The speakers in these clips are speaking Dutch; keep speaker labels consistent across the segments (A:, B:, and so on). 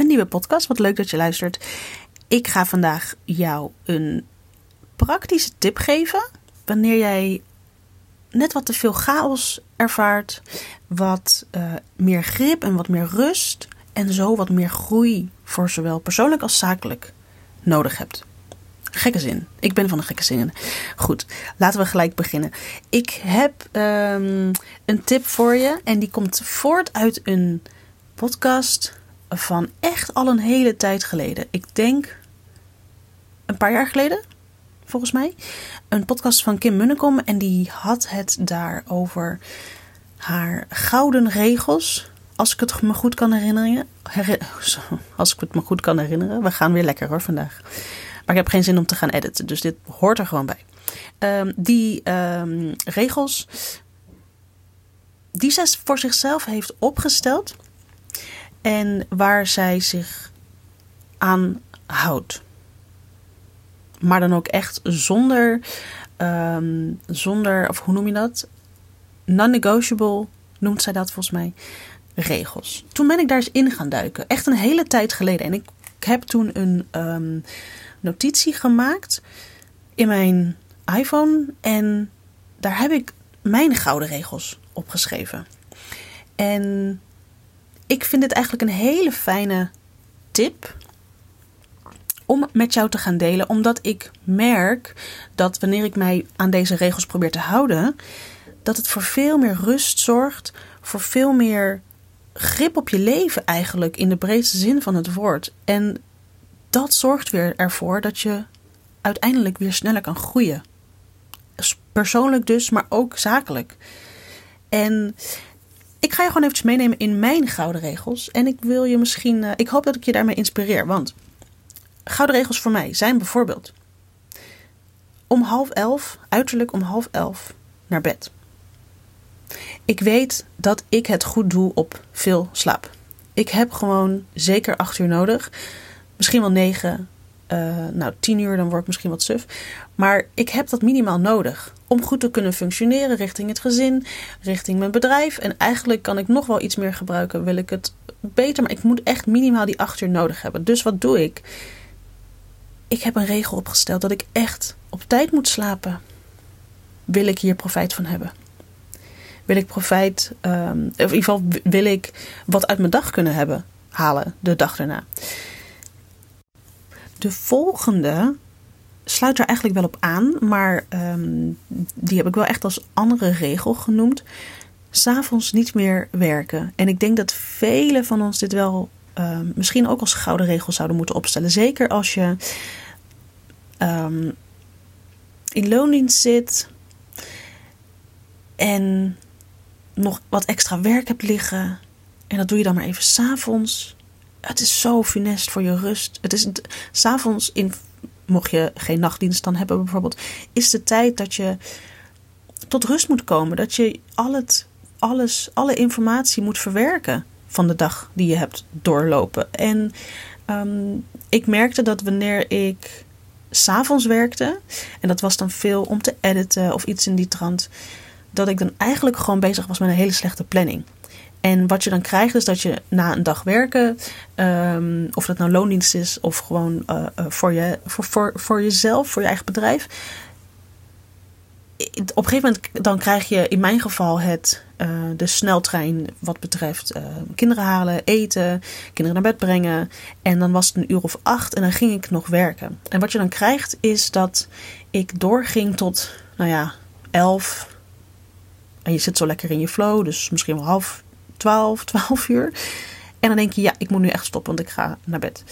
A: een nieuwe podcast. Wat leuk dat je luistert. Ik ga vandaag jou een praktische tip geven. Wanneer jij net wat te veel chaos ervaart, wat uh, meer grip en wat meer rust en zo wat meer groei voor zowel persoonlijk als zakelijk nodig hebt. Gekke zin. Ik ben van de gekke zinnen. Goed, laten we gelijk beginnen. Ik heb um, een tip voor je en die komt voort uit een podcast van echt al een hele tijd geleden. Ik denk een paar jaar geleden, volgens mij. Een podcast van Kim Munnekom en die had het daar over haar gouden regels. Als ik het me goed kan herinneren. als ik het me goed kan herinneren. We gaan weer lekker hoor vandaag. Maar ik heb geen zin om te gaan editen, dus dit hoort er gewoon bij. Um, die um, regels die zij voor zichzelf heeft opgesteld en waar zij zich aan houdt. Maar dan ook echt zonder, um, zonder of hoe noem je dat? Non-negotiable noemt zij dat volgens mij. Regels. Toen ben ik daar eens in gaan duiken. Echt een hele tijd geleden. En ik heb toen een um, notitie gemaakt in mijn iPhone. En daar heb ik mijn gouden regels opgeschreven. En ik vind dit eigenlijk een hele fijne tip om met jou te gaan delen, omdat ik merk dat wanneer ik mij aan deze regels probeer te houden, dat het voor veel meer rust zorgt, voor veel meer grip op je leven eigenlijk in de breedste zin van het woord. En dat zorgt weer ervoor dat je uiteindelijk weer sneller kan groeien. Persoonlijk dus, maar ook zakelijk. En ik ga je gewoon eventjes meenemen in mijn gouden regels. En ik wil je misschien. Uh, ik hoop dat ik je daarmee inspireer. Want gouden regels voor mij zijn bijvoorbeeld. Om half elf, uiterlijk om half elf, naar bed. Ik weet dat ik het goed doe op veel slaap. Ik heb gewoon zeker acht uur nodig. Misschien wel negen. Uh, nou, tien uur, dan word ik misschien wat suf. Maar ik heb dat minimaal nodig om goed te kunnen functioneren richting het gezin, richting mijn bedrijf. En eigenlijk kan ik nog wel iets meer gebruiken, wil ik het beter, maar ik moet echt minimaal die acht uur nodig hebben. Dus wat doe ik? Ik heb een regel opgesteld dat ik echt op tijd moet slapen. Wil ik hier profijt van hebben? Wil ik profijt, um, of in ieder geval wil ik wat uit mijn dag kunnen hebben, halen de dag daarna. De volgende sluit er eigenlijk wel op aan, maar um, die heb ik wel echt als andere regel genoemd. S'avonds niet meer werken. En ik denk dat velen van ons dit wel um, misschien ook als gouden regel zouden moeten opstellen. Zeker als je um, in loondienst zit en nog wat extra werk hebt liggen. En dat doe je dan maar even s'avonds. Het is zo funest voor je rust. Het is s'avonds mocht je geen nachtdienst dan hebben bijvoorbeeld, is de tijd dat je tot rust moet komen. Dat je al het, alles, alle informatie moet verwerken van de dag die je hebt doorlopen. En um, ik merkte dat wanneer ik s'avonds werkte, en dat was dan veel om te editen of iets in die trant, dat ik dan eigenlijk gewoon bezig was met een hele slechte planning. En wat je dan krijgt is dat je na een dag werken, um, of dat nou loondienst is of gewoon uh, voor, je, voor, voor, voor jezelf, voor je eigen bedrijf. Op een gegeven moment dan krijg je in mijn geval het, uh, de sneltrein wat betreft kinderen halen, eten, kinderen naar bed brengen. En dan was het een uur of acht en dan ging ik nog werken. En wat je dan krijgt is dat ik doorging tot, nou ja, elf. En je zit zo lekker in je flow, dus misschien wel half 12, 12 uur. En dan denk je, ja, ik moet nu echt stoppen, want ik ga naar bed.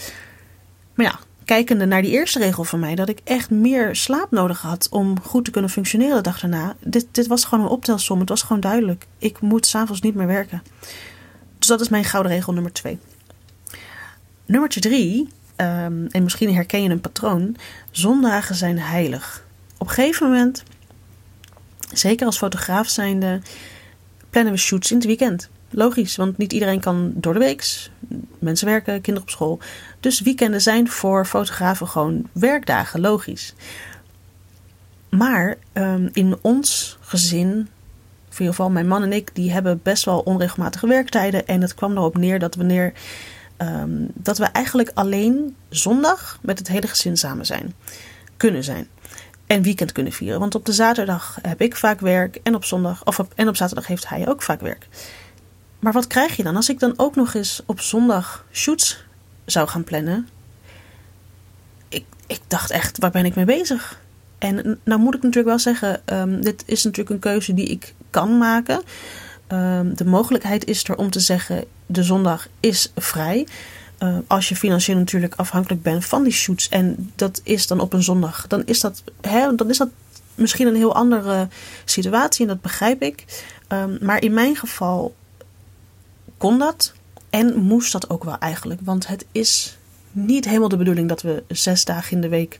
A: Maar ja, kijkende naar die eerste regel van mij, dat ik echt meer slaap nodig had om goed te kunnen functioneren de dag daarna. Dit, dit was gewoon een optelsom. Het was gewoon duidelijk. Ik moet s'avonds niet meer werken. Dus dat is mijn gouden regel nummer 2. Nummertje 3, um, en misschien herken je een patroon. Zondagen zijn heilig. Op een gegeven moment, zeker als fotograaf zijnde, plannen we shoots in het weekend. Logisch, want niet iedereen kan door de week. Mensen werken, kinderen op school. Dus weekenden zijn voor fotografen gewoon werkdagen, logisch. Maar um, in ons gezin, in ieder geval mijn man en ik, die hebben best wel onregelmatige werktijden. En het kwam erop neer dat wanneer ehm, dat we eigenlijk alleen zondag met het hele gezin samen zijn. Kunnen zijn. En weekend kunnen vieren. Want op de zaterdag heb ik vaak werk. En op zondag, of en op zaterdag heeft hij ook vaak werk. Maar wat krijg je dan? Als ik dan ook nog eens op zondag shoots zou gaan plannen. Ik, ik dacht echt, waar ben ik mee bezig? En nou moet ik natuurlijk wel zeggen, um, dit is natuurlijk een keuze die ik kan maken. Um, de mogelijkheid is er om te zeggen, de zondag is vrij. Uh, als je financieel natuurlijk afhankelijk bent van die shoots en dat is dan op een zondag, dan is dat, hè, dan is dat misschien een heel andere situatie en dat begrijp ik. Maar in mijn geval kon dat en moest dat ook wel eigenlijk. Want het is niet helemaal de bedoeling dat we zes dagen in de week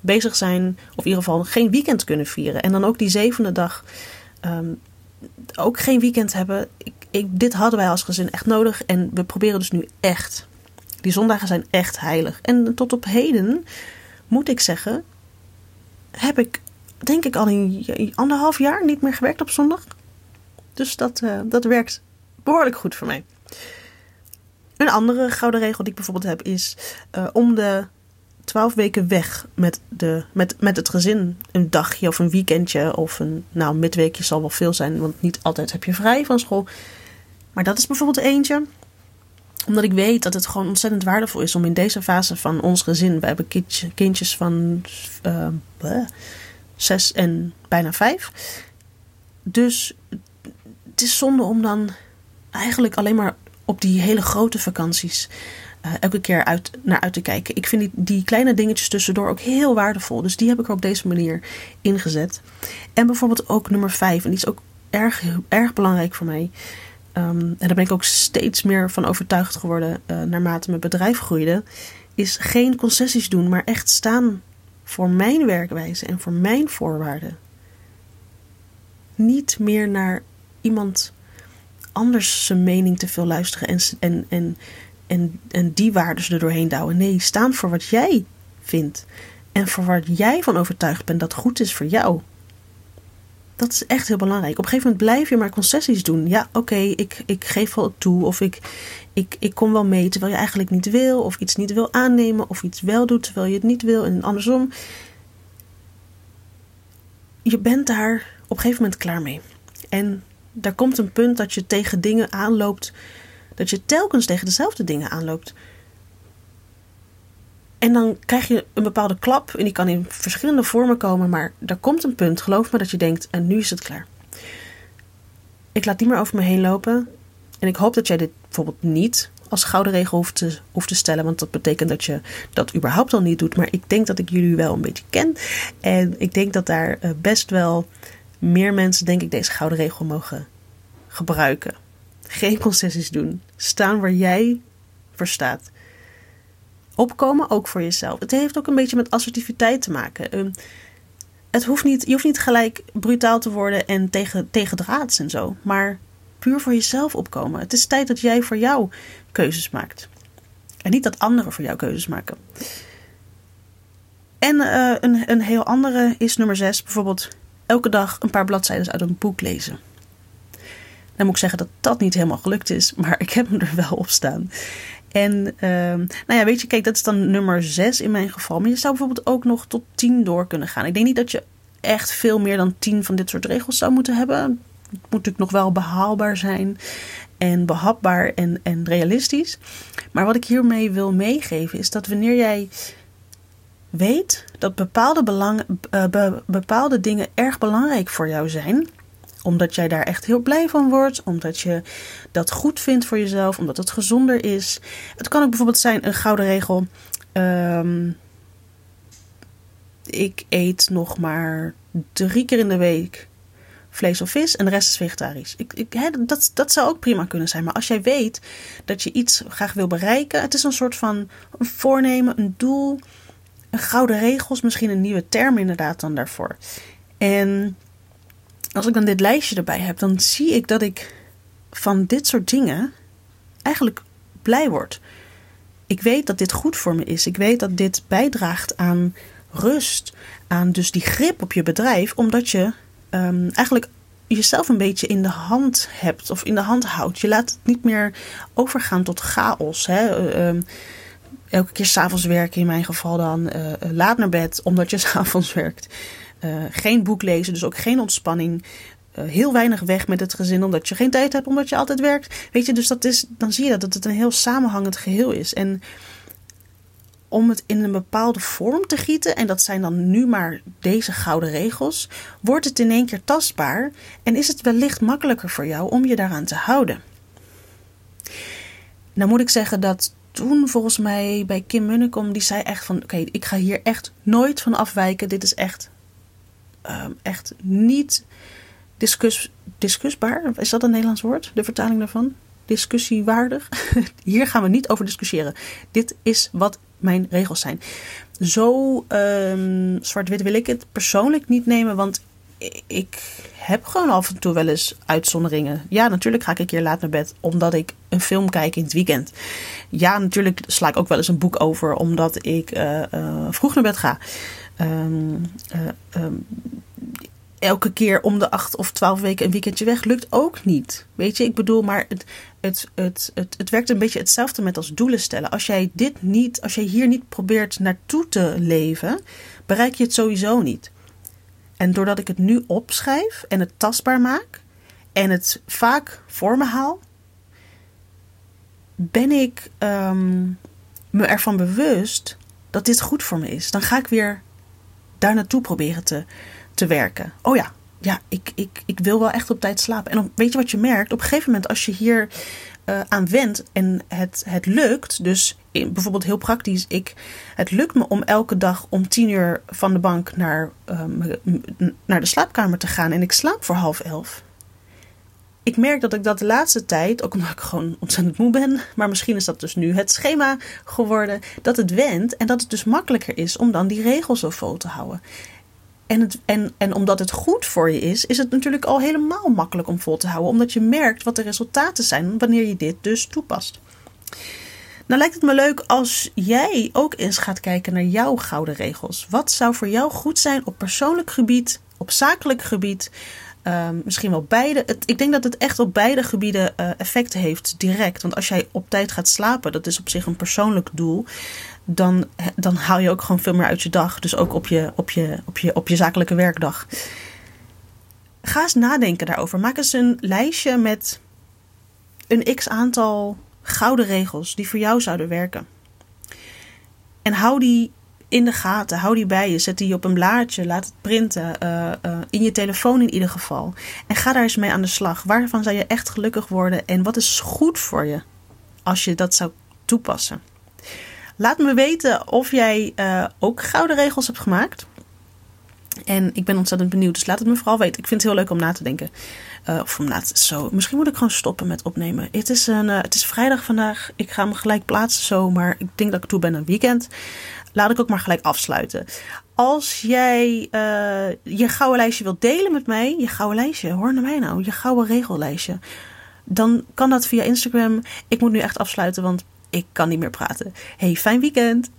A: bezig zijn, of in ieder geval geen weekend kunnen vieren. En dan ook die zevende dag um, ook geen weekend hebben. Ik, ik, dit hadden wij als gezin echt nodig en we proberen dus nu echt. Die zondagen zijn echt heilig. En tot op heden, moet ik zeggen, heb ik denk ik al een anderhalf jaar niet meer gewerkt op zondag. Dus dat, uh, dat werkt behoorlijk goed voor mij. Een andere gouden regel die ik bijvoorbeeld heb is uh, om de twaalf weken weg met, de, met, met het gezin. Een dagje of een weekendje of een nou, midweekje zal wel veel zijn, want niet altijd heb je vrij van school. Maar dat is bijvoorbeeld eentje omdat ik weet dat het gewoon ontzettend waardevol is om in deze fase van ons gezin. We hebben kindje, kindjes van uh, zes en bijna vijf. Dus het is zonde om dan eigenlijk alleen maar op die hele grote vakanties uh, elke keer uit, naar uit te kijken. Ik vind die, kleine dingetjes tussendoor ook heel waardevol. Dus die heb ik er op deze manier ingezet. En bijvoorbeeld ook nummer vijf. En die is ook erg, erg belangrijk voor mij. Um, en daar ben ik ook steeds meer van overtuigd geworden uh, naarmate mijn bedrijf groeide. Is geen concessies doen, maar echt staan voor mijn werkwijze en voor mijn voorwaarden. Niet meer naar iemand anders zijn mening te veel luisteren en, en, en, en, en die waarden er doorheen douwen. Nee, staan voor wat jij vindt. En voor wat jij van overtuigd bent dat goed is voor jou. Dat is echt heel belangrijk. Op een gegeven moment blijf je maar concessies doen. Ja, oké, ik, ik geef wel toe. Of ik, ik, ik kom wel mee terwijl je eigenlijk niet wil. Of iets niet wil aannemen. Of iets wel doet terwijl je het niet wil. En andersom. Je bent daar op een gegeven moment klaar mee. En daar komt een punt dat je tegen dingen aanloopt. Dat je telkens tegen dezelfde dingen aanloopt. En dan krijg je een bepaalde klap. En die kan in verschillende vormen komen. Maar er komt een punt, geloof me, dat je denkt: en nu is het klaar. Ik laat niet meer over me heen lopen. En ik hoop dat jij dit bijvoorbeeld niet als gouden regel hoeft te, hoeft te stellen. Want dat betekent dat je dat überhaupt al niet doet. Maar ik denk dat ik jullie wel een beetje ken. En ik denk dat daar eh, best wel meer mensen, denk ik, deze gouden regel mogen gebruiken. Geen concessies doen. Staan waar jij voor staat. Opkomen ook voor jezelf. Het heeft ook een beetje met assertiviteit te maken. Ehm, het hoeft niet, je hoeft niet gelijk brutaal te worden en tegen, tegen draads en zo. Maar puur voor jezelf opkomen. Het is tijd dat jij voor jou keuzes maakt. En niet dat anderen voor jou keuzes maken. En uh, een, een heel andere is nummer 6. Bijvoorbeeld elke dag een paar bladzijden uit een boek lezen. Dan moet ik zeggen dat dat niet helemaal gelukt is, maar ik heb hem er wel op staan. En uh, nou ja, weet je, kijk, dat is dan nummer 6 in mijn geval. Maar je zou bijvoorbeeld ook nog tot 10 door kunnen gaan. Ik denk niet dat je echt veel meer dan 10 van dit soort regels zou moeten hebben. Het moet natuurlijk nog wel behaalbaar zijn en behapbaar en, en realistisch. Maar wat ik hiermee wil meegeven is dat wanneer jij weet dat bepaalde, belangen, uh, be, bepaalde dingen erg belangrijk voor jou zijn omdat jij daar echt heel blij van wordt. Omdat je dat goed vindt voor jezelf. Omdat het gezonder is. Het kan ook bijvoorbeeld zijn een gouden regel. Um, ik eet nog maar drie keer in de week vlees of vis en de rest is vegetarisch. Ik, ik, dat, dat zou ook prima kunnen zijn. Maar als jij weet dat je iets graag wil bereiken, het is een soort van voornemen, een doel, gouden regels, misschien een nieuwe term inderdaad dan daarvoor. En als ik dan dit lijstje erbij heb, dan zie ik dat ik van dit soort dingen eigenlijk blij word. Ik weet dat dit goed voor me is. Ik weet dat dit bijdraagt aan rust, aan dus die grip op je bedrijf, omdat je um, eigenlijk jezelf een beetje in de hand hebt of in de hand houdt. Je laat het niet meer overgaan tot chaos. Hè? Uh, elke keer s'avonds werken, in mijn geval dan uh, laat naar bed, omdat je s'avonds werkt. Uh, geen boek lezen, dus ook geen ontspanning. Heel weinig weg met het gezin, omdat je geen tijd hebt, omdat je altijd werkt. Weet je, dus dat is, dan zie je dat het een heel samenhangend geheel is. En om het in een bepaalde vorm te gieten, en dat zijn dan nu maar deze gouden regels, wordt het in één keer tastbaar en is het wellicht makkelijker voor jou om je daaraan te houden. Nou moet ik zeggen dat toen volgens mij bij Kim Munnekom, die zei echt van oké, ik ga hier echt nooit van afwijken. Dit is echt, um, echt niet discuss, discussbaar. Is dat een Nederlands woord? De vertaling daarvan? Discussiewaardig? hier gaan we niet over discussiëren. Dit is wat mijn regels zijn. Zo um, zwart-wit wil ik het persoonlijk niet nemen, want ik heb gewoon af en toe wel eens uitzonderingen. Ja, natuurlijk ga ik een keer laat naar bed omdat ik een film kijk in het weekend. Ja, natuurlijk sla ik ook wel eens een boek over omdat ik uh, uh, vroeg naar bed ga. Um, uh, um, elke keer om de acht of twaalf weken een weekendje weg lukt ook niet. Weet je, ik bedoel, maar het, het, het, het, het werkt een beetje hetzelfde met als doelen stellen. Als jij dit niet, als jij hier niet probeert naartoe te leven, bereik je het sowieso niet. En doordat ik het nu opschrijf en het tastbaar maak en het vaak voor me haal, ben ik um, me ervan bewust dat dit goed voor me is. Dan ga ik weer daar naartoe proberen te, te werken. Oh ja, ja, ik, ik, ik wil wel echt op tijd slapen. En weet je wat je merkt? Op een gegeven moment, als je hier uh, aan wendt en het, het lukt, dus in, bijvoorbeeld heel praktisch, ik, het lukt me om elke dag om tien uur van de bank naar, um, naar de slaapkamer te gaan en ik slaap voor half elf. Ik merk dat ik dat de laatste tijd, ook omdat ik gewoon ontzettend moe ben, maar misschien is dat dus nu het schema geworden, dat het wendt en dat het dus makkelijker is om dan die regels zo vol te houden. En, en, en omdat het goed voor je is, is het natuurlijk al helemaal makkelijk om vol te houden. Omdat je merkt wat de resultaten zijn wanneer je dit dus toepast. Nou lijkt het me leuk als jij ook eens gaat kijken naar jouw gouden regels. Wat zou voor jou goed zijn op persoonlijk gebied, op zakelijk gebied? Um, misschien wel beide. Ik denk dat het echt op beide gebieden uh, effecten heeft, direct. Want als jij op tijd gaat slapen, dat is op zich een persoonlijk doel dan, dan haal je ook gewoon veel meer uit je dag. Dus ook op je, op je, op je, op je zakelijke werkdag. Ga eens nadenken daarover. Maak eens een lijstje met een x aantal gouden regels die voor jou zouden werken. En hou die in de gaten, hou die bij je, zet die op een blaadje, laat het printen, uh, uh, in je telefoon in ieder geval. En ga daar eens mee aan de slag. Waarvan zou je echt gelukkig worden en wat is goed voor je als je dat zou toepassen? Laat me weten of jij uh, ook gouden regels hebt gemaakt. En ik ben ontzettend benieuwd, dus laat het me vooral weten. Ik vind het heel leuk om na te denken. Uh, of om na te zo. Misschien moet ik gewoon stoppen met opnemen. Het is, een, uh, het is vrijdag vandaag. Ik ga me gelijk plaatsen zo. Maar ik denk dat ik toe ben een weekend. Laat ik ook maar gelijk afsluiten. Als jij je gouden lijstje wilt delen met mij. Je gouden lijstje, hoor naar mij nou. Je gouden regellijstje. Dan kan dat via Instagram. Ik moet nu echt afsluiten, want ik kan niet meer praten. Hey, fijn weekend!